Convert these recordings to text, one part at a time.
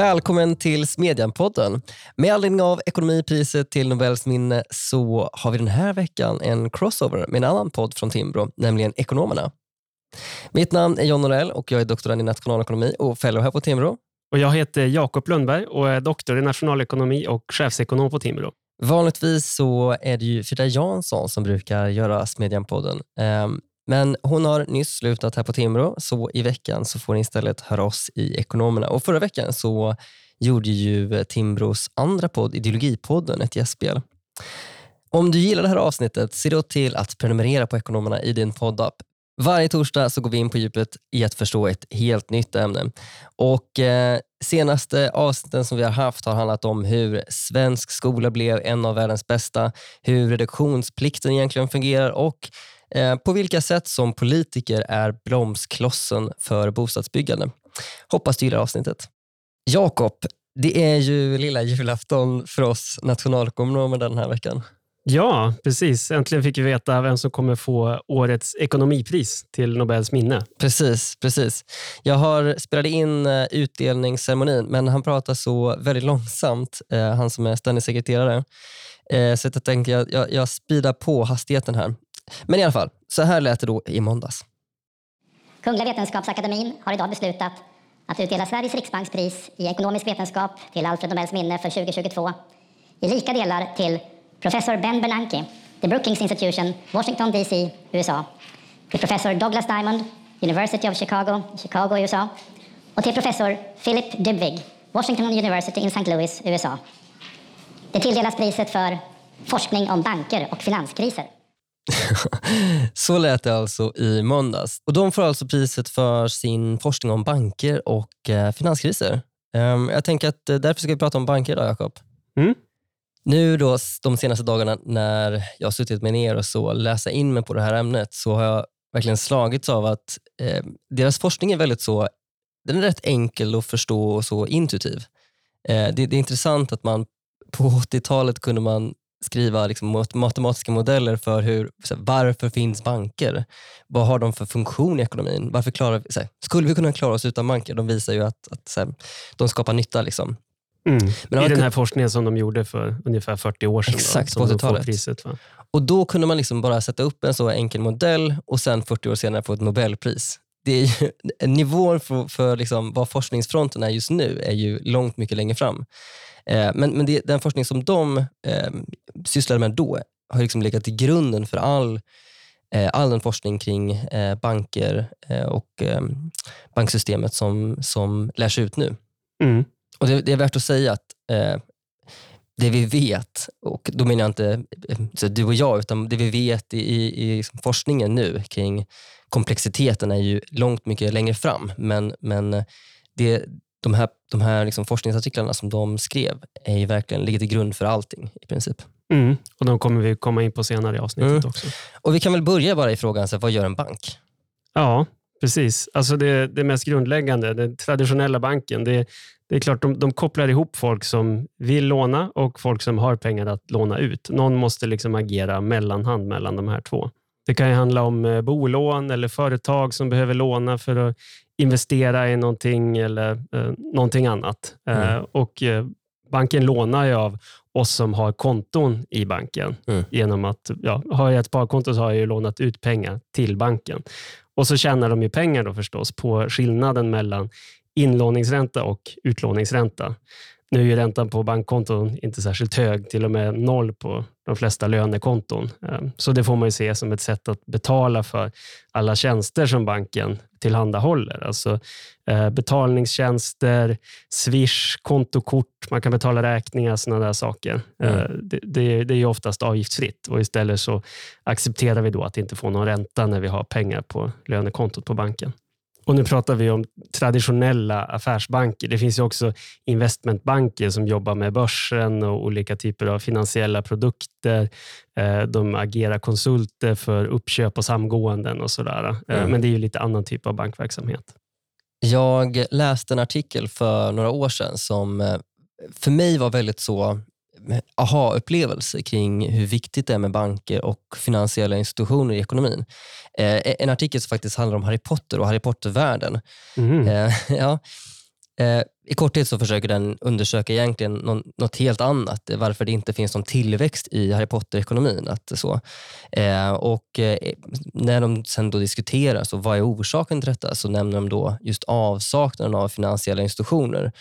Välkommen till Smedjan-podden. Med anledning av ekonomipriset till Nobels minne så har vi den här veckan en crossover med en annan podd från Timbro, nämligen Ekonomerna. Mitt namn är John Norell och jag är doktorand i nationalekonomi och fellow här på Timbro. Och jag heter Jakob Lundberg och är doktor i nationalekonomi och chefsekonom på Timbro. Vanligtvis så är det ju Frida Jansson som brukar göra Smedjan-podden. Men hon har nyss slutat här på Timbro, så i veckan så får ni istället höra oss i Ekonomerna. Och Förra veckan så gjorde ju Timbros andra podd, Ideologipodden, ett gästspel. Om du gillar det här avsnittet, se då till att prenumerera på Ekonomerna i din poddapp. Varje torsdag så går vi in på djupet i att förstå ett helt nytt ämne. Och eh, Senaste avsnitten som vi har haft har handlat om hur svensk skola blev en av världens bästa, hur reduktionsplikten egentligen fungerar och på vilka sätt som politiker är bromsklossen för bostadsbyggande. Hoppas du gillar avsnittet. Jakob, det är ju lilla julafton för oss nationalekonomer den här veckan. Ja, precis. Äntligen fick vi veta vem som kommer få årets ekonomipris till Nobels minne. Precis, precis. Jag har spelade in eh, utdelningsceremonin, men han pratar så väldigt långsamt, eh, han som är ständig sekreterare. Eh, så jag tänker jag, jag, jag speedar på hastigheten här. Men i alla fall, så här lät det då i måndags. Kungliga Vetenskapsakademien har idag beslutat att utdela Sveriges riksbankspris i ekonomisk vetenskap till Alfred Nobels minne för 2022 i lika delar till professor Ben Bernanke, The Brookings Institution, Washington DC, USA, till professor Douglas Diamond, University of Chicago, Chicago, USA och till professor Philip Dybvig, Washington University in St. Louis, USA. Det tilldelas priset för forskning om banker och finanskriser. Så lät det alltså i måndags. Och De får alltså priset för sin forskning om banker och eh, finanskriser. Um, jag tänker att eh, därför ska vi prata om banker idag, Jakob. Mm. Nu då, de senaste dagarna när jag har suttit med er och så läsa in mig på det här ämnet så har jag verkligen slagits av att eh, deras forskning är väldigt så, den är rätt enkel att förstå och så intuitiv. Eh, det, det, är intressant att man på 80-talet kunde man skriva liksom matematiska modeller för hur, här, varför finns banker? Vad har de för funktion i ekonomin? Varför klarar, här, skulle vi kunna klara oss utan banker? De visar ju att, att här, de skapar nytta. Liksom. Mm. Men I den här forskningen som de gjorde för ungefär 40 år sedan. Exakt, då, på 80-talet. Och Då kunde man liksom bara sätta upp en så enkel modell och sen 40 år senare få ett Nobelpris. Det är ju, nivån för, för liksom vad forskningsfronten är just nu är ju långt mycket längre fram. Eh, men men det, den forskning som de eh, sysslade med då har liksom legat i grunden för all, eh, all den forskning kring banker och banksystemet som, som lärs ut nu. Mm. Och det, det, är värt att säga att eh, det vi vet, och då menar jag inte du och jag, utan det vi vet i, i liksom forskningen nu kring komplexiteten är ju långt mycket längre fram. Men, men det, de här, de här liksom forskningsartiklarna som de skrev är ju verkligen, ligger till grund för allting i princip. Mm, och De kommer vi komma in på senare i avsnittet mm. också. Och Vi kan väl börja bara i frågan, så vad gör en bank? Ja, precis. Alltså det, det mest grundläggande, den traditionella banken, det, det är klart de, de kopplar ihop folk som vill låna och folk som har pengar att låna ut. Någon måste liksom agera mellanhand mellan de här två. Det kan handla om eh, bolån eller företag som behöver låna för att investera i någonting eller eh, någonting annat. Eh, mm. Eh, och eh, Banken lånar ju av oss som har konton i banken. Mm. Genom att, ja, Har jag ett sparkonto så har jag lånat ut pengar till banken. Och så tjänar de ju pengar då förstås på skillnaden mellan inlåningsränta och utlåningsränta. Nu är räntan på bankkonton inte särskilt hög, till och med noll på de flesta lönekonton. Ehm, så det får man se som ett sätt att betala för alla tjänster som banken tillhandahåller. Alltså eh, betalningstjänster, Swish, kontokort, man kan betala räkningar, sådana där saker. Mm. Eh, det, det, det är oftast avgiftsfritt och istället så accepterar vi då att inte få någon ränta när vi har pengar på lönekontot på banken. Och Nu pratar vi om traditionella affärsbanker. Det finns ju också investmentbanker som jobbar med börsen och olika typer av finansiella produkter. Eh, de agerar konsulter för uppköp och samgåenden och sådär. Eh, mm. Men det är ju lite annan typ av bankverksamhet. Jag läste en artikel för några år sedan som eh, för mig var väldigt så aha-upplevelse kring hur viktigt det är med banker och finansiella institutioner i ekonomin. Eh, en artikel som faktiskt handlar om Harry Potter och Harry Potter-världen. Mm. Eh, ja. Eh, I korthet så försöker den undersöka egentligen någon, något helt annat. Varför det inte finns någon tillväxt i Harry Potter-ekonomin. Att så. Eh, och eh, när de sen då diskuterar så vad är orsaken till detta så nämner de då just avsaknaden av finansiella institutioner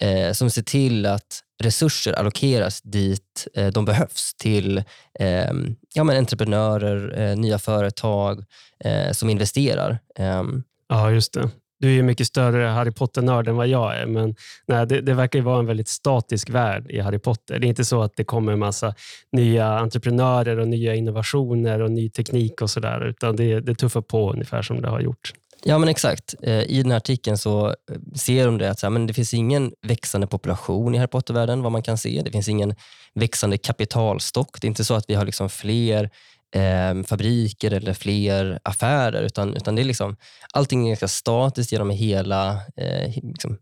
eh, som ser till att resurser allokeras dit eh, de behövs till eh, ja, men entreprenörer, eh, nya företag eh, som investerar. Ehm. Ja, just det. Du är ju mycket större Harry Potter-nörd än vad jag är, men nej, det, det verkar ju vara en väldigt statisk värld i Harry Potter. Det är inte så att det kommer en massa nya entreprenörer och nya innovationer och ny teknik och sådär, utan det, det tuffar på ungefär som det har gjort. Ja, men exakt. Eh, I den här artikeln så eh, ser de det att så här, men det finns ingen växande population i Harry Potter-världen, vad man kan se. Det finns ingen växande kapitalstock. Det är inte så att vi har liksom fler eh, fabriker eller fler affärer, utan, utan det är liksom, allting är ganska statiskt genom hela eh, liksom,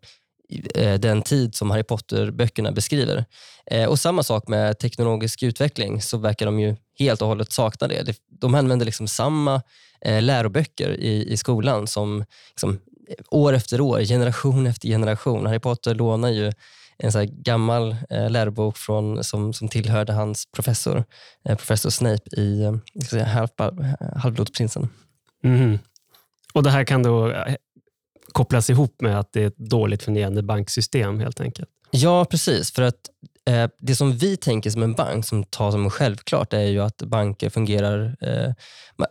eh, den tid som Harry Potter-böckerna beskriver. Eh, och Samma sak med teknologisk utveckling, så verkar de ju helt och hållet sakna det. De använder liksom samma eh, läroböcker i, i skolan som liksom, år efter år, generation efter generation. Harry Potter lånar ju en så gammal eh, lärobok från, som, som tillhörde hans professor, eh, professor Snape i eh, halv, Halvblodsprinsen. Mm. Och Det här kan då eh, kopplas ihop med att det är ett dåligt fungerande banksystem helt enkelt? Ja, precis. För att eh, det som vi tänker som en bank, som tar som självklart, är ju att banker fungerar... Eh,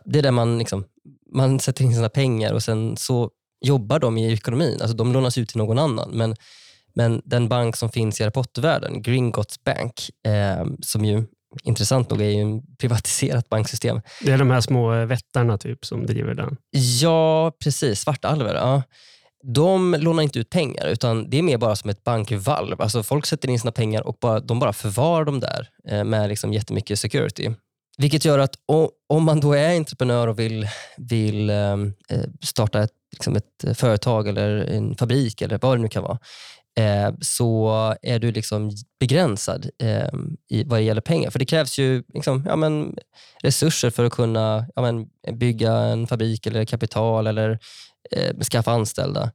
det är där man, liksom, man sätter in sina pengar och sen så jobbar de i ekonomin. Alltså de lånas ut till någon annan. Men men den bank som finns i Harry Potter-världen, Gringotts Bank, eh, som ju intressant nog är ju en privatiserat banksystem. Det är de här små vättarna typ som driver den? Ja, precis. Svartalver. Ja. De lånar inte ut pengar, utan det är mer bara som ett bankvalv. Alltså folk sätter in sina pengar och bara, de bara förvarar dem där eh, med liksom jättemycket security. Vilket gör att om man då är entreprenör och vill, vill ehm, eh, starta ett, liksom ett eh, företag eller en fabrik eller vad det nu kan vara, så är du liksom begränsad ehm, i vad det gäller pengar. För det krävs ju liksom, ja, men, resurser för att kunna ja, men, bygga en fabrik eller kapital eller eh, skaffa anställda.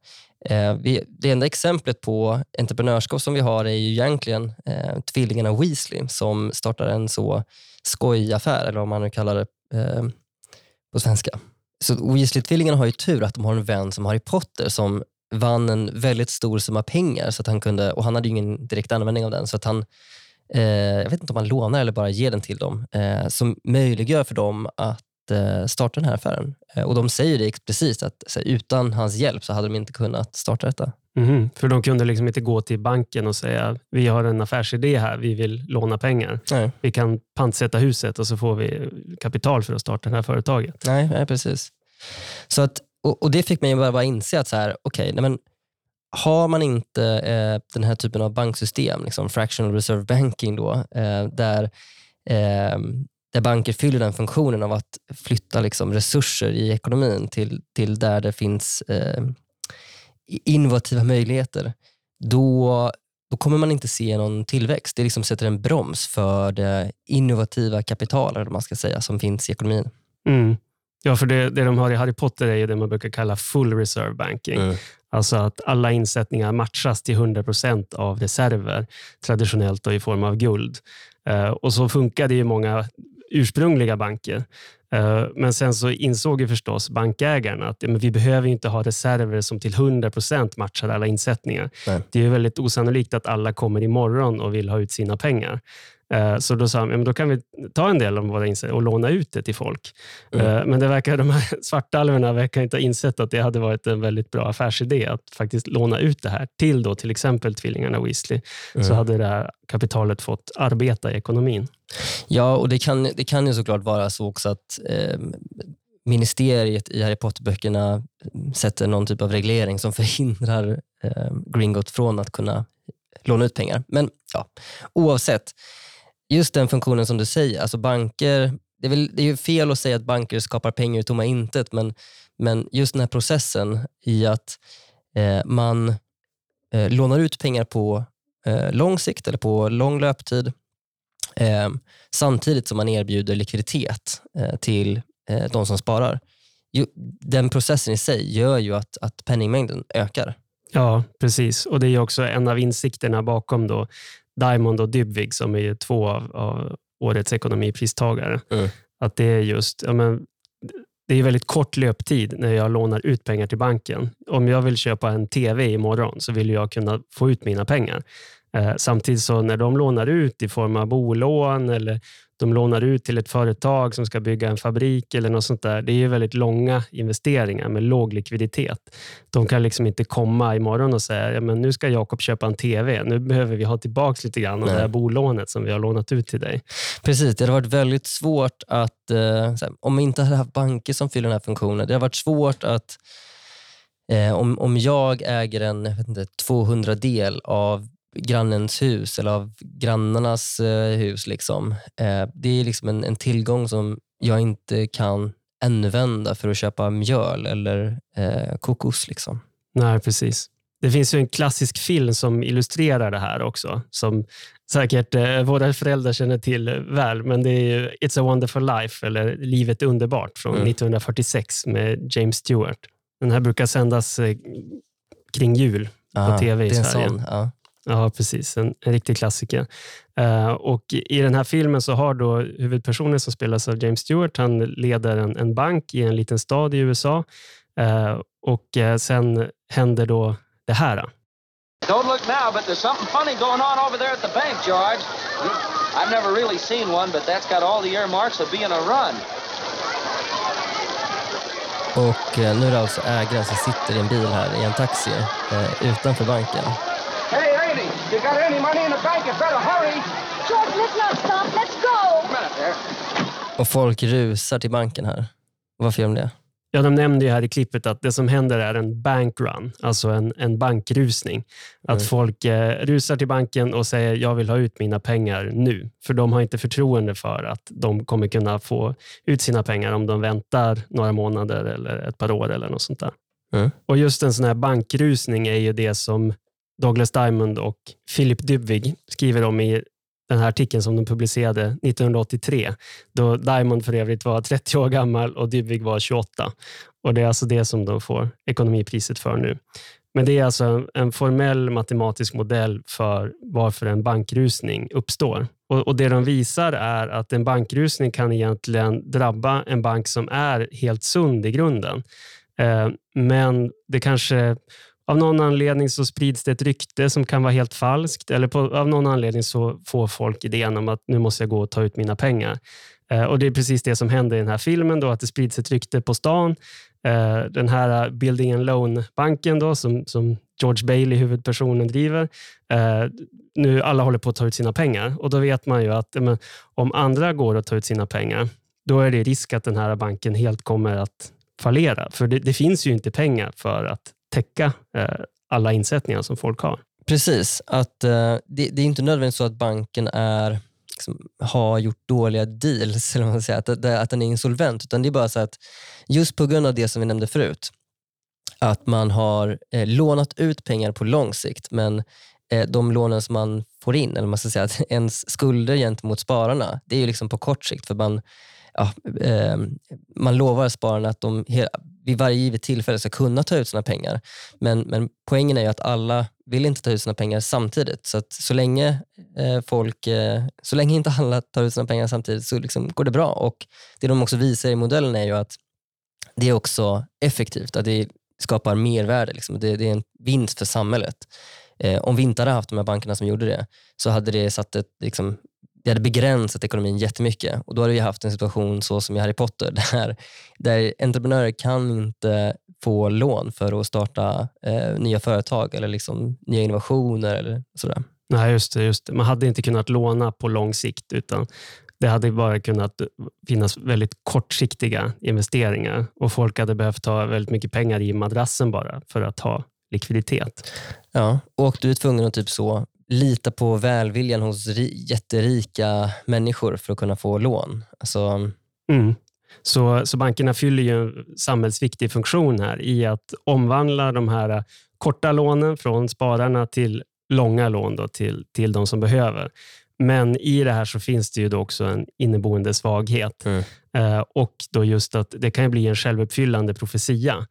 Eh, vi, det enda exemplet på entreprenörskap som vi har är ju egentligen eh, tvillingarna Weasley som startar en så skojaffär, eller vad man nu kallar det eh, på svenska. Så Weasley-tvillingarna har ju tur att de har en vän som Harry Potter som vann en väldigt stor summa pengar så att han kunde, och han hade ingen direkt användning av den. så att han eh, Jag vet inte om han lånar eller bara ger den till dem, eh, som möjliggör för dem att eh, starta den här affären. Eh, och De säger det explicit, att utan hans hjälp så hade de inte kunnat starta detta. Mm, för de kunde liksom inte gå till banken och säga vi har en affärsidé här, vi vill låna pengar. Nej. Vi kan pantsätta huset och så får vi kapital för att starta det här företaget. Nej, nej precis. Så att och, och, Det fick mig att bara inse att så här, okay, nej men, har man inte eh, den här typen av banksystem, liksom fractional reserve banking, då, eh, där, eh, där banker fyller den funktionen av att flytta liksom, resurser i ekonomin till, till där det finns eh, innovativa möjligheter, då, då kommer man inte se någon tillväxt. Det liksom sätter en broms för det innovativa kapitalet man ska säga, som finns i ekonomin. Mm. Ja, för det, det de har i Harry Potter är det man brukar kalla full reserve banking. Mm. Alltså att alla insättningar matchas till 100 procent av reserver, traditionellt i form av guld. Uh, och så funkar det i många ursprungliga banker. Uh, men sen så insåg ju förstås bankägarna att men vi behöver inte ha reserver som till 100 procent matchar alla insättningar. Nej. Det är väldigt osannolikt att alla kommer imorgon och vill ha ut sina pengar. Eh, så då sa han, då kan vi ta en del av våra insättningar och låna ut det till folk. Mm. Eh, men det verkar, de här svartalverna verkar inte ha insett att det hade varit en väldigt bra affärsidé att faktiskt låna ut det här till då, till exempel tvillingarna Weasley. Mm. Så hade det här kapitalet fått arbeta i ekonomin. Ja, och det kan, det kan ju såklart vara så också att eh, ministeriet i Harry Potter-böckerna sätter någon typ av reglering som förhindrar eh, Gringotts från att kunna låna ut pengar. Men ja, oavsett, just den funktionen som du säger, alltså banker, det är, väl, det är ju fel att säga att banker skapar pengar ur tomma intet, men, men just den här processen i att eh, man eh, lånar ut pengar på eh, lång sikt eller på lång löptid eh, samtidigt som man erbjuder likviditet eh, till eh, de som sparar. Jo, den processen i sig gör ju att, att penningmängden ökar. Ja, precis. Och Det är också en av insikterna bakom då Diamond och Dybvig som är två av, av årets ekonomipristagare. Mm. Att det är just, ja, men, det är väldigt kort löptid när jag lånar ut pengar till banken. Om jag vill köpa en TV imorgon så vill jag kunna få ut mina pengar. Eh, samtidigt så när de lånar ut i form av bolån eller de lånar ut till ett företag som ska bygga en fabrik eller något sånt där. Det är väldigt långa investeringar med låg likviditet. De kan liksom inte komma imorgon och säga ja, men nu ska Jakob köpa en TV. Nu behöver vi ha tillbaka lite grann av Nej. det här bolånet som vi har lånat ut till dig. Precis, det hade varit väldigt svårt att, eh, om vi inte hade haft banker som fyller den här funktionen, det hade varit svårt att eh, om, om jag äger en jag vet inte, 200 del av grannens hus eller av grannarnas eh, hus. Liksom. Eh, det är liksom en, en tillgång som jag inte kan använda för att köpa mjöl eller eh, kokos. Liksom. Nej, precis. Det finns ju en klassisk film som illustrerar det här också, som säkert eh, våra föräldrar känner till väl, men det är It's a wonderful life, eller Livet är underbart, från Mm. 1946 med James Stewart. Den här brukar sändas eh, kring jul. Aha, TV i Sverige. sån, ja. Ja, precis. En, en riktig klassiker. Eh, och I den här filmen så har då huvudpersonen som spelas av James Stewart, han leder en, en bank i en liten stad i USA. Eh, och eh, Sen händer då det här. Don't look now, but there's something funny going on over there at the bank, George. I've never really seen one, but that's got all the earmarks of being a run. Och nu är det alltså ägaren som sitter i en bil här i en taxi utanför banken. You got any money in the bank? You better hurry. George, let's not stop. Let's go. A minute there. Och folk rusar till banken här. Varför gör de det? Ja, de nämnde ju här i klippet att det som händer är en bankrun, alltså en, en bankrusning. Att Mm. folk eh, rusar till banken och säger jag vill ha ut mina pengar nu. För de har inte förtroende för att de kommer kunna få ut sina pengar om de väntar några månader eller ett par år eller något sånt där. Mm. Och just en sån här bankrusning är ju det som Douglas Diamond och Philip Dybvig skriver om i den här artikeln som de publicerade 1983. Då Diamond för övrigt var 30 år gammal och Dybvig var 28. Och Det är alltså det som de får ekonomipriset för nu. Men det är alltså en, formell matematisk modell för varför en bankrusning uppstår. Och, och Det de visar är att en bankrusning kan egentligen drabba en bank som är helt sund i grunden. Eh, men det kanske av någon anledning så sprids det ett rykte som kan vara helt falskt eller på, av någon anledning så får folk idén om att nu måste jag gå och ta ut mina pengar. Eh, och Det är precis det som händer i den här filmen, då, att det sprids ett rykte på stan. Eh, den här Building and Loan-banken då, som, som George Bailey, huvudpersonen, driver. Eh, nu alla håller på att ta ut sina pengar och då vet man ju att men, om andra går och tar ut sina pengar, då är det risk att den här banken helt kommer att fallera. För det, det finns ju inte pengar för att täcka eh, alla insättningar som folk har. Precis. Att, eh, det, det är inte nödvändigt så att banken är, liksom, har gjort dåliga deals, eller vad man säger, att, att den är insolvent. Utan det är bara så att just på grund av det som vi nämnde förut, att man har eh, lånat ut pengar på lång sikt, men eh, de lånen som man får in, eller man ska säga att ens skulder gentemot spararna, det är ju liksom på kort sikt. För man, ja, eh, man lovar spararna att de hela, vid varje givet tillfälle ska kunna ta ut sina pengar. Men, men poängen är ju att alla vill inte ta ut sina pengar samtidigt. Så att så länge eh, folk, eh, så länge inte alla tar ut sina pengar samtidigt så liksom går det bra. Och Det de också visar i modellen är ju att det är också effektivt, att det skapar mervärde. Liksom. Det, det är en vinst för samhället. Eh, om vi inte hade haft de här bankerna som gjorde det så hade det satt ett, liksom, det hade begränsat ekonomin jättemycket. Och då hade vi haft en situation så som i Harry Potter där, där entreprenörer kan inte få lån för att starta eh, nya företag eller liksom nya innovationer eller sådär. Nej, just det, just det. Man hade inte kunnat låna på lång sikt, utan det hade bara kunnat finnas väldigt kortsiktiga investeringar och folk hade behövt ta väldigt mycket pengar i madrassen bara för att ha likviditet. Ja, och du är tvungen att typ så lita på välviljan hos ri- jätterika människor för att kunna få lån. Alltså, Mm. Så, så bankerna fyller ju en samhällsviktig funktion här i att omvandla de här korta lånen från spararna till långa lån då till, till de som behöver. Men i det här så finns det ju då också en inneboende svaghet. Mm. Eh, och då just att det kan ju bli en självuppfyllande profetia.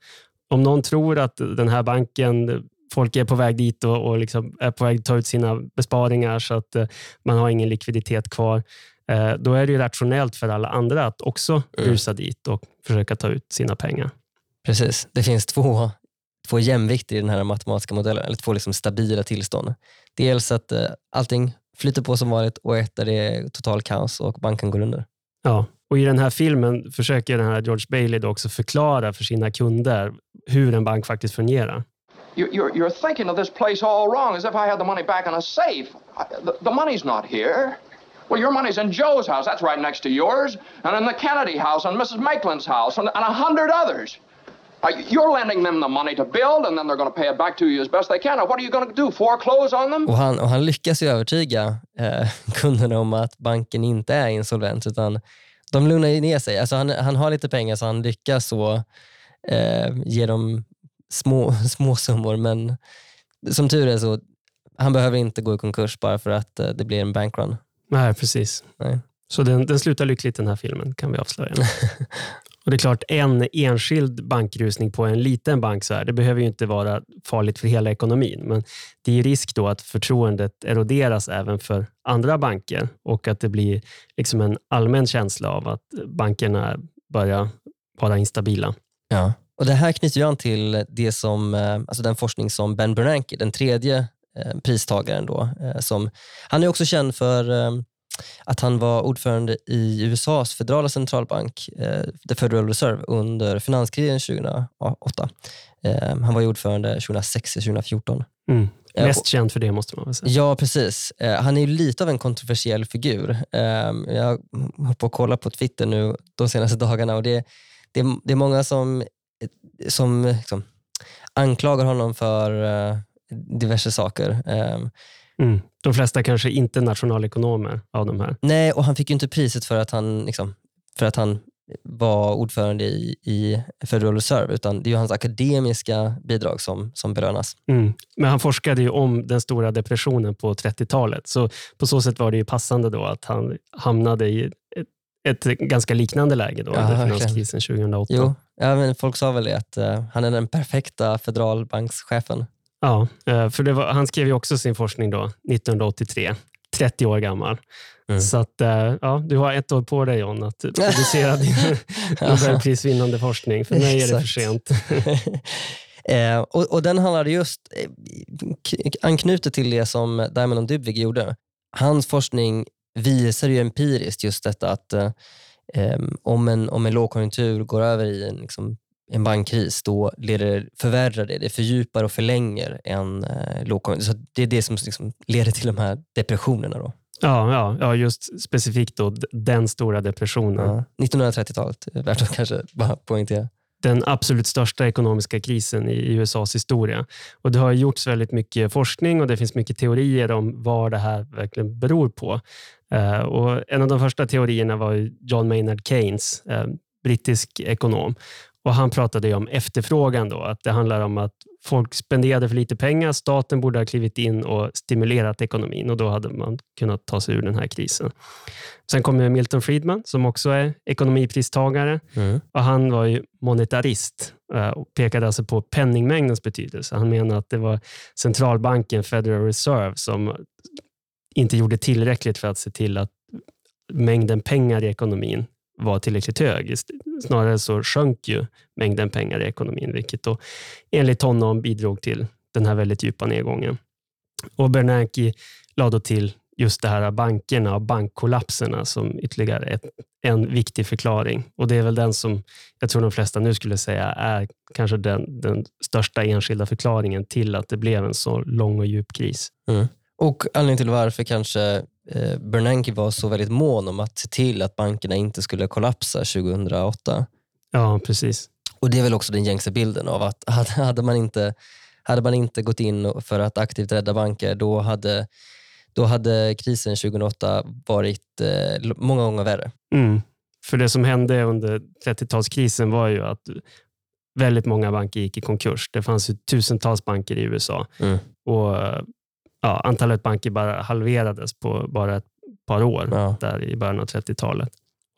Om någon tror att den här banken folk är på väg dit och, och liksom är på väg att ta ut sina besparingar så att eh, man har ingen likviditet kvar. Eh, då är det rationellt för alla andra att också Mm. rusa dit och försöka ta ut sina pengar. Precis. Det finns två, två jämvikter i den här matematiska modellen, eller två liksom stabila tillstånd. Dels att eh, allting flyter på som vanligt och ett där det är total kaos och banken går under. Ja, och I den här filmen försöker den här George Bailey då också förklara för sina kunder hur en bank faktiskt fungerar. You're, you're thinking of this place all wrong, as if I had the money back in a safe. I, the, the money's not here. Well, your money's in Joe's house. That's right next to yours. And in the Kennedy house, and Mrs. Maitland's house, and, and a hundred others. Uh, you're lending them the money to build, and then they're going to pay it back to you as best they can. Now, what are you going to do? Foreclose on them? Och han, och han lyckas ju övertyga eh, kunderna om att banken inte är insolvent utan de lugnar ju ner sig. Alltså han, han har lite pengar så han lyckas så eh, ge dem små, små summor men som tur är så han behöver inte gå i konkurs bara för att eh, det blir en bankrun. Nej, precis. Nej. Så den, den slutar lyckligt den här filmen, kan vi avslöja. och det är klart, en enskild bankrusning på en liten bank så här, det behöver ju inte vara farligt för hela ekonomin. Men det är risk då att förtroendet eroderas även för andra banker och att det blir liksom en allmän känsla av att bankerna börjar vara instabila. Ja. Och Det här knyter ju an till det som, eh, alltså den forskning som Ben Bernanke, den tredje eh, pristagaren, då, eh, som, han är också känd för att han var ordförande i USAs federala centralbank, The Federal Reserve, under finanskrisen 2008. Eh, han var ju ordförande 2006 till 2014. Mm. Mest känd för det måste man väl säga. Ja, precis. Han är ju lite av en kontroversiell figur. Jag har på att kolla på Twitter nu de senaste dagarna och det, det, det är många som, som liksom, anklagar honom för eh, diverse saker. Eh, Mm. De flesta kanske inte nationalekonomer av de här. nej, och han fick ju inte priset för att han, liksom, för att han var ordförande i, i Federal Reserve, utan det är ju hans akademiska bidrag som, som belönas. Mm. Men han forskade ju om den stora depressionen på 30-talet. Så på så sätt var det ju passande då att han hamnade i ett, ganska liknande läge då, Ja, finanskrisen 2008. Jo, ja, men folk sa väl det att eh, han är den perfekta federalbankschefen. Ja, eh, för var, han skrev ju också sin forskning då, 1983, 30 år gammal. Mm. Så att, eh, ja, du har ett år på dig John att producera din Nobelprisvinnande forskning. För mig är det för sent. eh, och, och Den handlade just eh, anknutet till det som Diamond Dybvig gjorde. Hans forskning visar ju empiriskt just detta att eh, om, en, om en lågkonjunktur går över i en, liksom, en bankkris, då leder, förvärrar det, det fördjupar och förlänger en eh, lågkonjunktur. Så det är det som liksom leder till de här depressionerna. Då. Ja, ja, ja, just specifikt då den stora depressionen. Ja. 1930-talet, är värt att kanske bara poängtera den absolut största ekonomiska krisen i USAs historia. Och Det har gjorts väldigt mycket forskning och det finns mycket teorier om vad det här verkligen beror på. Eh, och En av de första teorierna var John Maynard Keynes, eh, brittisk ekonom. Och Han pratade ju om efterfrågan, då, att det handlar om att folk spenderade för lite pengar. Staten borde ha klivit in och stimulerat ekonomin och då hade man kunnat ta sig ur den här krisen. Sen kommer Milton Friedman som också är ekonomipristagare. Mm. Och han var ju monetarist eh, och pekade alltså på penningmängdens betydelse. Han menade att det var centralbanken Federal Reserve som inte gjorde tillräckligt för att se till att mängden pengar i ekonomin var tillräckligt hög. Snarare så sjönk ju mängden pengar i ekonomin, vilket då enligt honom bidrog till den här väldigt djupa nedgången. Och Bernanke la då till just det här bankerna och bankkollapserna som ytterligare ett, en viktig förklaring. Och Det är väl den som jag tror de flesta nu skulle säga är kanske den, den största enskilda förklaringen till att det blev en så lång och djup kris. Mm. Och anledningen till varför kanske Bernanke var så väldigt mån om att se till att bankerna inte skulle kollapsa 2008. Ja, precis. Och Det är väl också den gängse bilden av att hade, man, inte, hade man inte gått in för att aktivt rädda banker, då hade, då hade krisen 2008 varit eh, många gånger värre. Mm. För det som hände under 30-talskrisen var ju att väldigt många banker gick i konkurs. Det fanns ju tusentals banker i USA Mm. och ja, antalet banker bara halverades på bara ett par år Ja. där i början av 30-talet.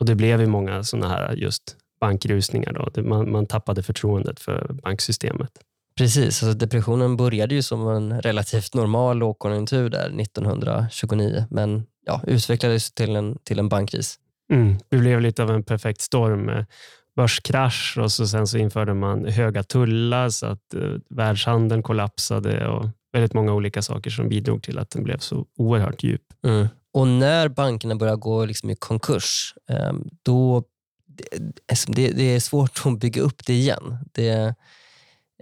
Och Det blev ju många sådana här just bankrusningar. Då. Man, man tappade förtroendet för banksystemet. Precis, alltså depressionen började ju som en relativt normal lågkonjunktur där 1929, men ja, utvecklades till en, till en bankkris. Mm. Det blev lite av en perfekt storm börskrasch och så sen så införde man höga tullar så att eh, världshandeln kollapsade och väldigt många olika saker som bidrog till att den blev så oerhört djup. Mm. Och när bankerna börjar gå liksom i konkurs, eh, då alltså det, det är svårt att bygga upp det igen. Det,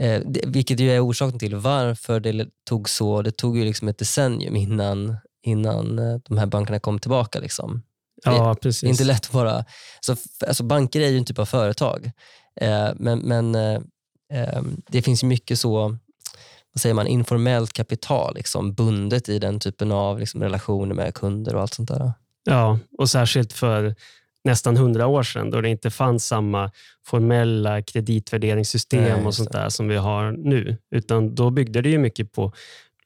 eh, det, vilket ju är orsaken till varför det tog så. Det tog ju liksom ett decennium innan, innan eh, de här bankerna kom tillbaka. Liksom. Ja, precis. det är inte lätt att bara... Så, alltså banker är ju en typ av företag, eh, men, men eh, eh, det finns mycket så vad säger man, informellt kapital liksom, bundet i den typen av liksom, relationer med kunder och allt sånt där. Ja, och särskilt för nästan hundra år sedan då det inte fanns samma formella kreditvärderingssystem Nej, och sånt så. där som vi har nu. Utan då byggde det ju mycket på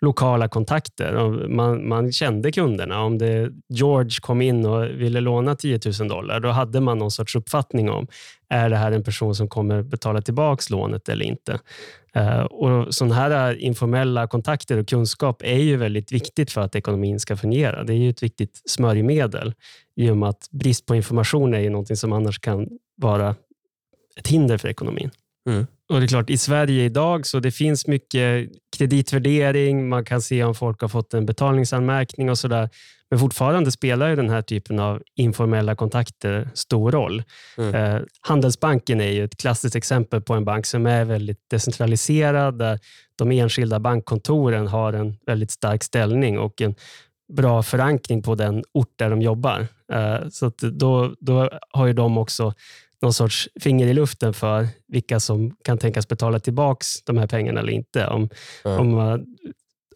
lokala kontakter. Och man, man kände kunderna. Om det, George kom in och ville låna 10 000 dollar, då hade man någon sorts uppfattning om är det här en person som kommer betala tillbaka lånet eller inte. Uh, och Sådana här informella kontakter och kunskap är ju väldigt viktigt för att ekonomin ska fungera. Det är ju ett viktigt smörjmedel i och med att brist på information är ju någonting som annars kan vara ett hinder för ekonomin. Mm. Och det är klart, I Sverige idag så det finns mycket kreditvärdering, man kan se om folk har fått en betalningsanmärkning och sådär. Men fortfarande spelar ju den här typen av informella kontakter stor roll. Mm. Eh, Handelsbanken är ju ett klassiskt exempel på en bank som är väldigt decentraliserad, där de enskilda bankkontoren har en väldigt stark ställning och en bra förankring på den ort där de jobbar. Eh, så då, då har ju de också någon sorts finger i luften för vilka som kan tänkas betala tillbaka de här pengarna eller inte. Om, Ja. om, eh,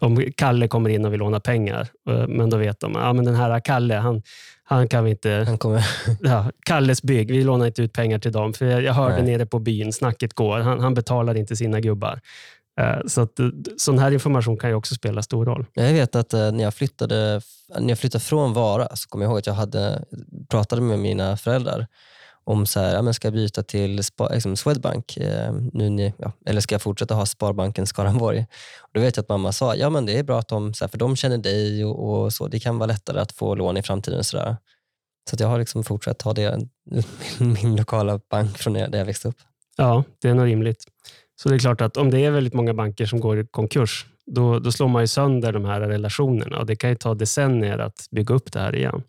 om Kalle kommer in och vill låna pengar, eh, men då vet de att ja, men den här Kalle, han, han kan vi inte... Han kommer, Ja, Kalles bygg, vi lånar inte ut pengar till dem. För jag, jag hörde Nej. nere på byn, snacket går. Han, han betalar inte sina gubbar. Eh, Så att, sån här information kan ju också spela stor roll. jag vet att när jag, flyttade, när jag flyttade från Vara så kommer jag ihåg att jag hade, pratade med mina föräldrar om så här, ja, men ska jag byta till spa, liksom Swedbank eh, nu ni, ja, eller ska jag fortsätta ha Sparbanken Skaraborg? Och då vet jag att mamma sa ja men det är bra att de, så här, för de känner dig och, och så. Det kan vara lättare att få lån i framtiden. Så, där. så att jag har liksom fortsatt ha det, min, min lokala bank från där jag växte upp. Ja, det är nog rimligt. Så det är klart att om det är väldigt många banker som går i konkurs, då, då slår man ju sönder de här relationerna och det kan ju ta decennier att bygga upp det här igen.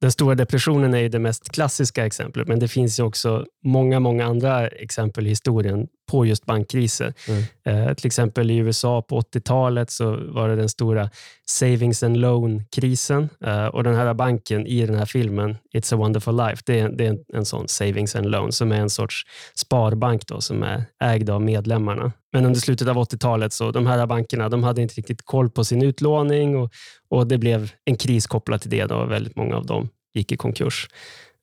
Den stora depressionen är ju det mest klassiska exemplet, men det finns ju också många, många andra exempel i historien på just bankkriser. Mm. Eh, till exempel i USA på 80-talet så var det den stora savings and loan-krisen. Eh, och den här banken i den här filmen, It's a wonderful life, det är, det är en, en sån savings and loan som är en sorts sparbank då, som är ägd av medlemmarna. Men under slutet av 80-talet så de här bankerna de hade inte riktigt koll på sin utlåning och, och det blev en kris kopplat till det. Då. Väldigt många av dem gick i konkurs.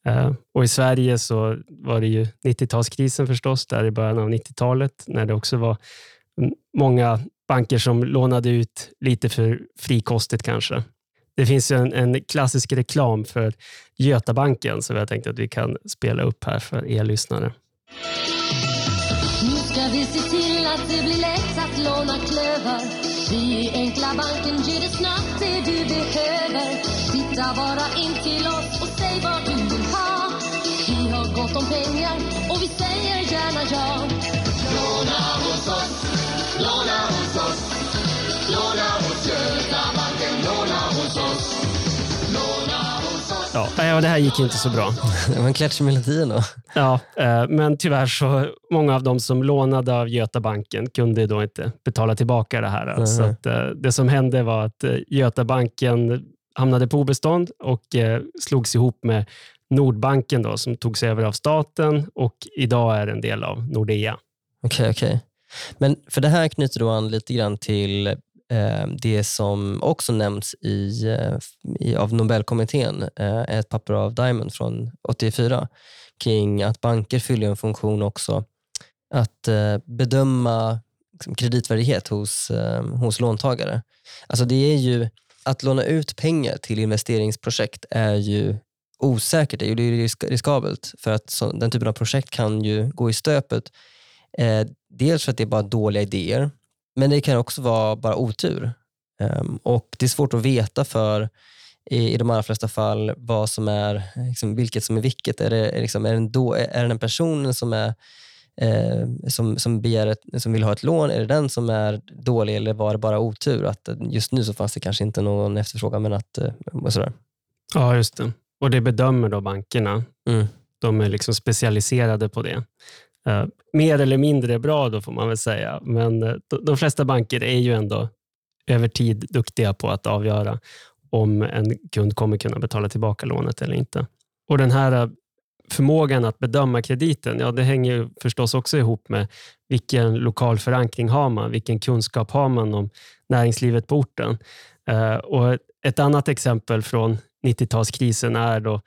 Eh, och I Sverige så var det ju 90-talskrisen förstås, där i början av 90-talet, när det också var många banker som lånade ut lite för frikostigt kanske. Det finns ju en, en klassisk reklam för Götabanken som jag tänkte att vi kan spela upp här för er lyssnare. Nu ska vi se till att det blir lätt att låna klöver. Vi i Enkla banken ger dig snabbt det du behöver. Titta bara in till oss och säg vad du vill. Gott om pengar och vi säger gärna ja. Låna hos oss, låna hos oss. Låna hos Götabanken, låna hos oss. Låna hos oss. Ja, nej, det här gick inte så bra. Det var en klatsch i melodin då. Ja, eh, men tyvärr så många av de som lånade av Götabanken kunde då inte betala tillbaka det här. Nej. Så att, eh, det som hände var att eh, Götabanken hamnade på obestånd och slogs ihop med Nordbanken då, som togs över av staten och idag är en del av Nordea. Okej, okej. Men för det här knyter då an lite grann till eh, det som också nämns i, eh, i, av Nobelkommittén, eh, ett papper av Diamond från 84, kring att banker fyller en funktion också att eh, bedöma liksom, kreditvärdighet hos, eh, hos låntagare. Alltså det är ju, att låna ut pengar till investeringsprojekt är ju osäkert, det är risk- riskabelt för att så, den typen av projekt kan ju gå i stöpet Eh, dels för att det är bara dåliga idéer, men det kan också vara bara otur. Eh, och Det är svårt att veta för i, i de allra flesta fall vad som är, liksom, vilket som är vilket. Är det, är liksom, är det, en, då, är det den personen som, är, eh, som, som, begär ett, som vill ha ett lån, är det den som är dålig eller var det bara otur? Att eh, just nu så fanns det kanske inte någon efterfrågan. Men att, eh, och sådär. Ja, just det. Och det bedömer då bankerna. Mm. De är liksom specialiserade på det. Uh, mer eller mindre bra då får man väl säga. Men uh, de, flesta banker är ju ändå över tid duktiga på att avgöra om en kund kommer kunna betala tillbaka lånet eller inte. Och Den här uh, förmågan att bedöma krediten, ja, det hänger förstås också ihop med vilken lokal förankring har man, vilken kunskap har man om näringslivet på orten. Och Ett annat exempel från 90-talskrisen är då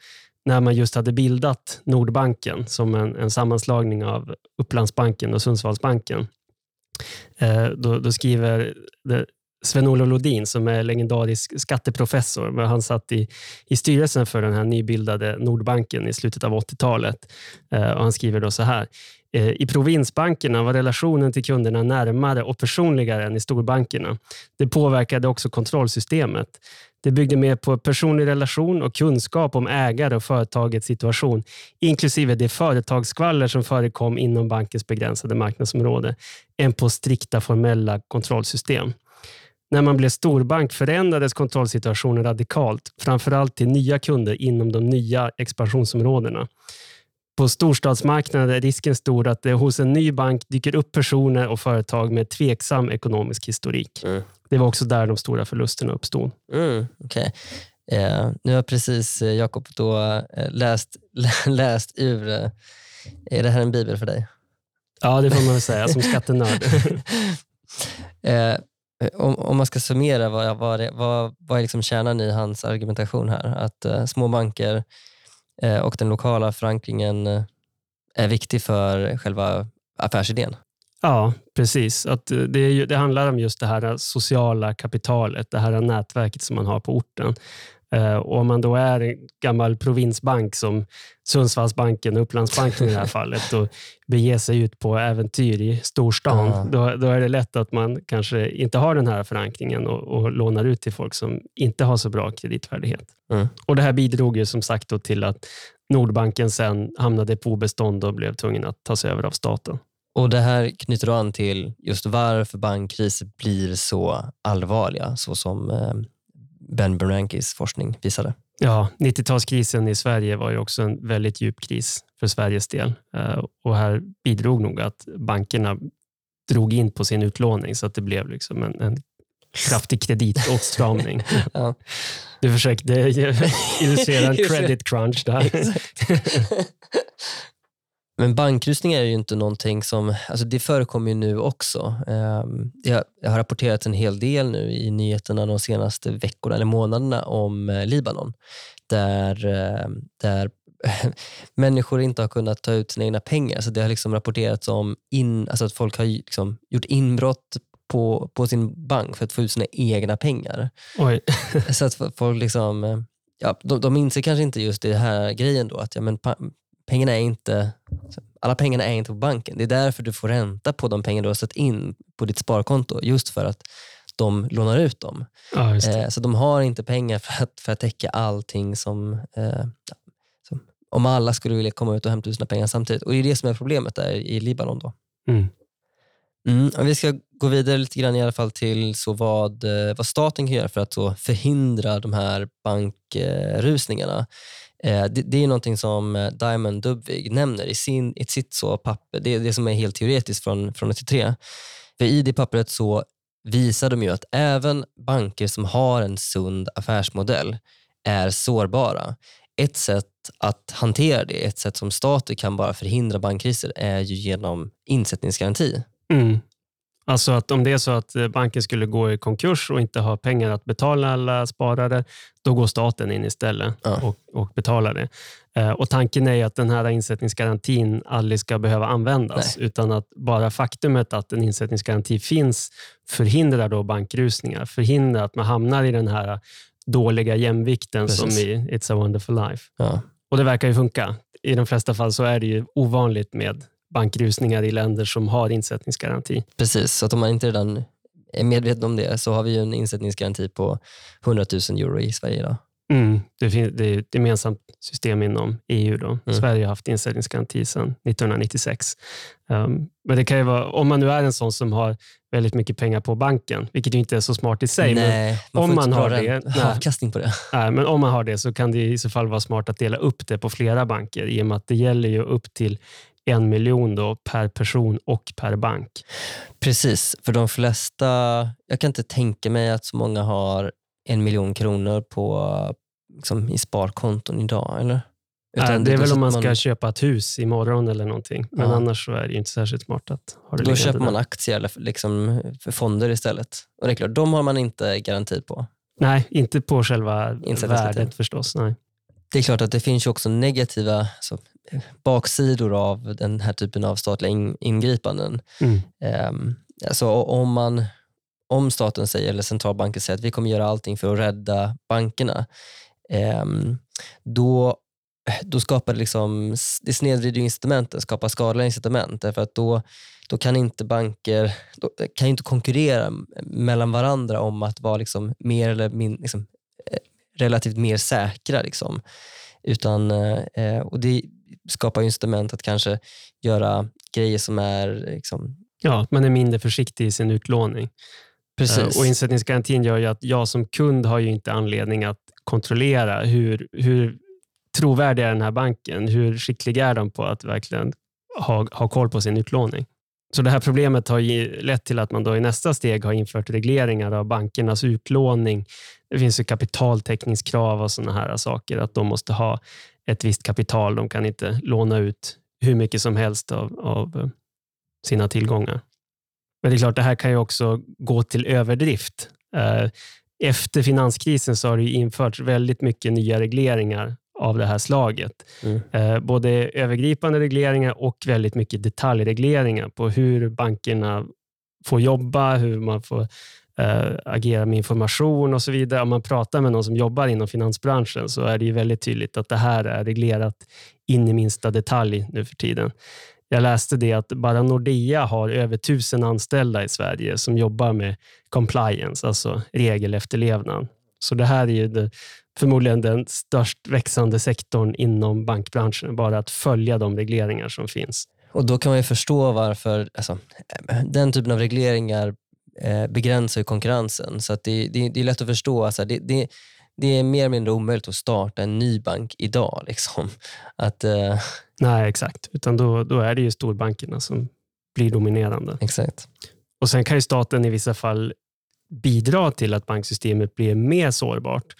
när man just hade bildat Nordbanken som en, en sammanslagning av Upplandsbanken och Sundsvallsbanken. Eh, då, då, skriver Sven-Olof Lodin, som är legendarisk skatteprofessor, men han satt i, i styrelsen för den här nybildade Nordbanken i slutet av 80-talet. Eh, och han skriver då så här. Eh, I provinsbankerna var relationen till kunderna närmare och personligare än i storbankerna. Det påverkade också kontrollsystemet. Det byggde mer på personlig relation och kunskap om ägare och företagets situation, inklusive det företagsskvaller som förekom inom bankens begränsade marknadsområde, än på strikta formella kontrollsystem. När man blev storbank förändrades kontrollsituationen radikalt, framförallt till nya kunder inom de nya expansionsområdena. På storstadsmarknaden är risken stor att det hos en ny bank dyker upp personer och företag med tveksam ekonomisk historik. Mm. Det var också där de stora förlusterna uppstod. Mm, okay. eh, nu har precis eh, Jakob eh, läst, läst ur... Eh, är det här en bibel för dig? Ja, det får man väl säga som skattenörd. eh, Eh, om, om, man ska summera, vad, vad, är, vad, vad är liksom kärnan i hans argumentation här? Att eh, små banker eh, och den lokala förankringen eh, är viktig för själva affärsidén? Ja, precis. Att eh, det, är, det, handlar om just det här eh, sociala kapitalet, det här nätverket som man har på orten. Uh, och om man då är en gammal provinsbank som Sundsvallsbanken och Upplandsbanken i det här fallet och beger sig ut på äventyr i storstan, uh. då, då, är det lätt att man kanske inte har den här förankringen och, och lånar ut till folk som inte har så bra kreditvärdighet. Mm. Och Det här bidrog ju som sagt till att Nordbanken sen hamnade på obestånd och blev tvungen att tas över av staten. Och Det här knyter an till just varför bankkriser blir så allvarliga, så som eh, Ben Bernankes forskning visade. Ja, 90-talskrisen i Sverige var ju också en väldigt djup kris för Sveriges del. Eh, och här bidrog nog att bankerna drog in på sin utlåning så att det blev liksom en, en kraftig kreditåtstramning. ja. Du försökte illustrera en credit crunch där. Men bankrusning är ju inte någonting som, alltså det förekommer ju nu också. Ehm, det har rapporterats en hel del nu i nyheterna de senaste veckorna eller månaderna om eh, Libanon. Där, ehm, där människor inte har kunnat ta ut sina egna pengar. Så Det har liksom rapporterats om in, alltså att folk har liksom gjort inbrott på, på sin bank för att få ut sina egna pengar. Så att folk liksom, eh, ja, de, de inser kanske inte just det här grejen då, att ja, men pengarna är inte, alla pengarna är inte på banken. Det är därför du får ränta på de pengar du har satt in på ditt sparkonto. Just för att de lånar ut dem. Ja, eh, så de har inte pengar för att, för att täcka allting som, eh, som, Om alla skulle vilja komma ut och hämta ut sina pengar samtidigt. Och Det är det som är problemet där i Libanon. Då. Mm. Mm, vi ska gå vidare lite grann i alla fall till så vad, eh, vad staten kan göra för att förhindra de här bankrusningarna. Eh, det, det, är någonting som eh, Diamond Dubvig nämner i, sin, i sitt så papper. Det är det som är helt teoretiskt från, från 83. För I det pappret så visar de ju att även banker som har en sund affärsmodell är sårbara. Ett sätt att hantera det, ett sätt som stater kan bara förhindra bankkriser är ju genom insättningsgaranti. Mm. Alltså att om det är så att eh, banken skulle gå i konkurs och inte ha pengar att betala alla sparare, då går staten in istället ja. och, och betalar det. Eh, och Tanken är att den här insättningsgarantin aldrig ska behöva användas, Nej. utan att bara faktumet att en insättningsgaranti finns förhindrar då bankrusningar, förhindrar att man hamnar i den här dåliga jämvikten Precis. som i It's a wonderful life. Ja. Och Det verkar ju funka. I de flesta fall så är det ju ovanligt med bankrusningar i länder som har insättningsgaranti. Precis, så att om man inte redan är medveten om det så har vi ju en insättningsgaranti på 100 000 euro i Sverige idag. Mm, det, fin- det är ett gemensamt system inom EU. Då. Mm. Sverige har haft insättningsgaranti sedan 1996. Um, men det kan ju vara, om man nu är en sån som har väldigt mycket pengar på banken, vilket ju inte är så smart i sig, men, Nej, man om man har det- nej. avkastning på det. nej, men om man har det så kan det i så fall vara smart att dela upp det på flera banker i och med att det gäller ju upp till en miljon då per person och per bank. Precis, för de flesta, jag kan inte tänka mig att så många har en miljon kronor på, liksom, i sparkonton idag, eller? Nej, det är väl om man ska köpa ett hus imorgon eller någonting. Men Ja. annars så är det inte särskilt smart att ha det Då köper man där. aktier eller liksom för fonder istället. Och det är klart, de har man inte garanti på. Nej, inte på själva värdet förstås. Nej. Det är klart att det finns också negativa alltså, baksidor av den här typen av statliga in, ingripanden. Mm. Um, alltså, om, man, om staten säger, eller centralbanken säger att vi kommer göra allting för att rädda bankerna, ehm, då, då skapar det, liksom, det snedvrider incitamenten, skapar skadliga incitament. Därför att då, då kan inte banker kan inte konkurrera mellan varandra om att vara liksom mer eller min, liksom, eh, relativt mer säkra. Liksom. Utan, eh, och det skapar ju incitament att kanske göra grejer som är liksom, Ja, man är mindre försiktig i sin utlåning. precis. Eh, Och insättningsgarantin gör ju att jag som kund har ju inte anledning att kontrollera hur, hur trovärdig är den här banken? Hur skicklig är de på att verkligen ha, ha koll på sin utlåning? Så det här problemet har ju lett till att man då i nästa steg har infört regleringar av bankernas utlåning. Det finns ju kapitaltäckningskrav och sådana här saker, att de måste ha ett visst kapital. De kan inte låna ut hur mycket som helst av, av eh, sina tillgångar. Men det är klart, det här kan ju också gå till överdrift. Eh, Efter finanskrisen så har det införts väldigt mycket nya regleringar av det här slaget. Mm. Eh, Både övergripande regleringar och väldigt mycket detaljregleringar på hur bankerna får jobba, hur man får äh, agera med information och så vidare. Om man pratar med någon som jobbar inom finansbranschen så är det ju väldigt tydligt att det här är reglerat in i minsta detalj nu för tiden. Jag läste det att bara Nordea har över tusen anställda i Sverige som jobbar med compliance, alltså regelefterlevnad. Så det här är ju det, förmodligen den störst växande sektorn inom bankbranschen, bara att följa de regleringar som finns. Och då kan man ju förstå varför alltså, den typen av regleringar begränsar ju konkurrensen. Så det, det, det är lätt att förstå. Alltså, det, det, det är mer eller mindre omöjligt att starta en ny bank idag. Liksom. Att, eh, Nej, exakt. Utan då, då är det ju storbankerna som blir dominerande. exakt. Och Sen kan ju staten i vissa fall bidra till att banksystemet blir mer sårbart.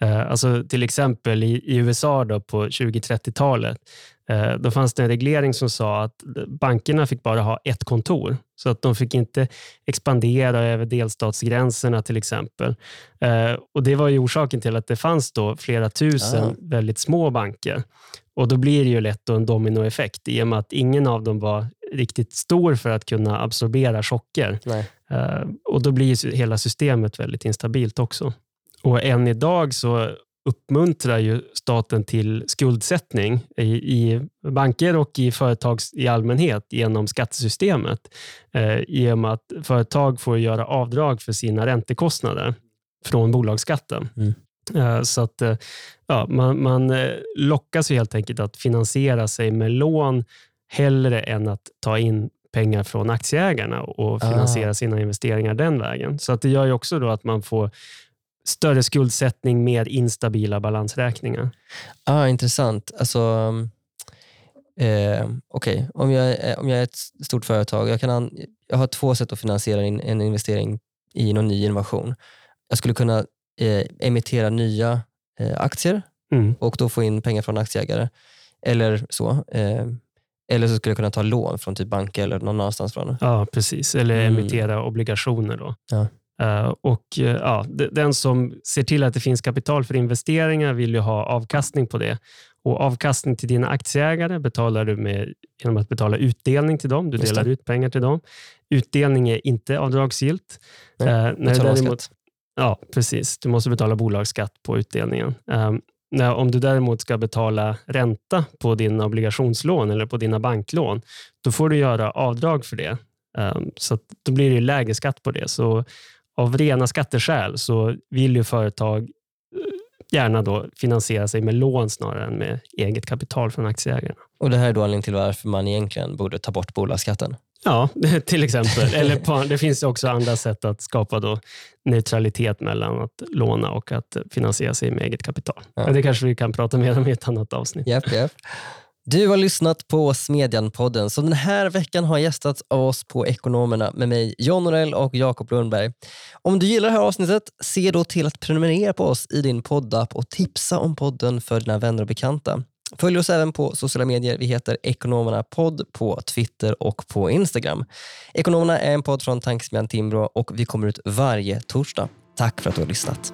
Eh, alltså till exempel i, i USA då på 20-30-talet, eh, då fanns det en reglering som sa att bankerna fick bara ha ett kontor. Så att de fick inte expandera över delstatsgränserna till exempel. Eh, och Det var ju orsaken till att det fanns då flera tusen Ah. väldigt små banker. Och Då blir det ju lätt en dominoeffekt i och med att ingen av dem var riktigt stor för att kunna absorbera chocker. Nej. Eh, och Då blir hela systemet väldigt instabilt också. Och än idag så uppmuntrar ju staten till skuldsättning i, i banker och i företag i allmänhet genom skattesystemet. Eh, I och med att företag får göra avdrag för sina räntekostnader från bolagsskatten. Mm. Eh, Så att eh, ja, man, man eh, lockas ju helt enkelt att finansiera sig med lån hellre än att ta in pengar från aktieägarna och finansiera Ah. sina investeringar den vägen. Så att det gör ju också då att man får större skuldsättning, mer instabila balansräkningar. Ah, intressant. Alltså, eh, Okej, om, jag, är- om jag är ett stort företag, jag, kan an, jag har två sätt att finansiera in, en investering i någon ny innovation. Jag skulle kunna eh, emittera nya eh, aktier Mm. och då få in pengar från aktieägare. Eller så. Eh, eller så skulle jag kunna ta lån från typ banker eller någon annanstans från. Ja, precis. Eller Mm. emittera obligationer. Då. Ja. Eh, och eh, ja, Den som ser till att det finns kapital för investeringar vill ju ha avkastning på det. Och Avkastning till dina aktieägare betalar du med, genom att betala utdelning till dem. Du delar ut pengar till dem. Utdelning är inte avdragsgillt. Nej, Eh, när däremot-. Ja, precis. Du måste betala bolagsskatt på utdelningen. Um, När, om du däremot ska betala ränta på din obligationslån eller på dina banklån, då får du göra avdrag för det. Um, så då blir det lägre skatt på det. Så av rena skatteskäl så vill ju företag eh, gärna då finansiera sig med lån snarare än med eget kapital från aktieägarna. Och Det här är då anledningen till varför man egentligen borde ta bort bolagsskatten. Ja, till exempel. Eller på, det finns också andra sätt att skapa då neutralitet mellan att låna och att finansiera sig med eget kapital. Ja. Det kanske vi kan prata mer om i ett annat avsnitt. Japp, japp. Du har lyssnat på Smedjan-podden som den här veckan har gästats av oss på Ekonomerna med mig, John Norell och Jakob Lundberg. Om du gillar det här avsnittet, se då till att prenumerera på oss i din poddapp och tipsa om podden för dina vänner och bekanta. Följ oss även på sociala medier. Vi heter Ekonomerna podd på Twitter och på Instagram. Ekonomerna är en podd från Tankesmedjan Timbro och vi kommer ut varje torsdag. Tack för att du har lyssnat.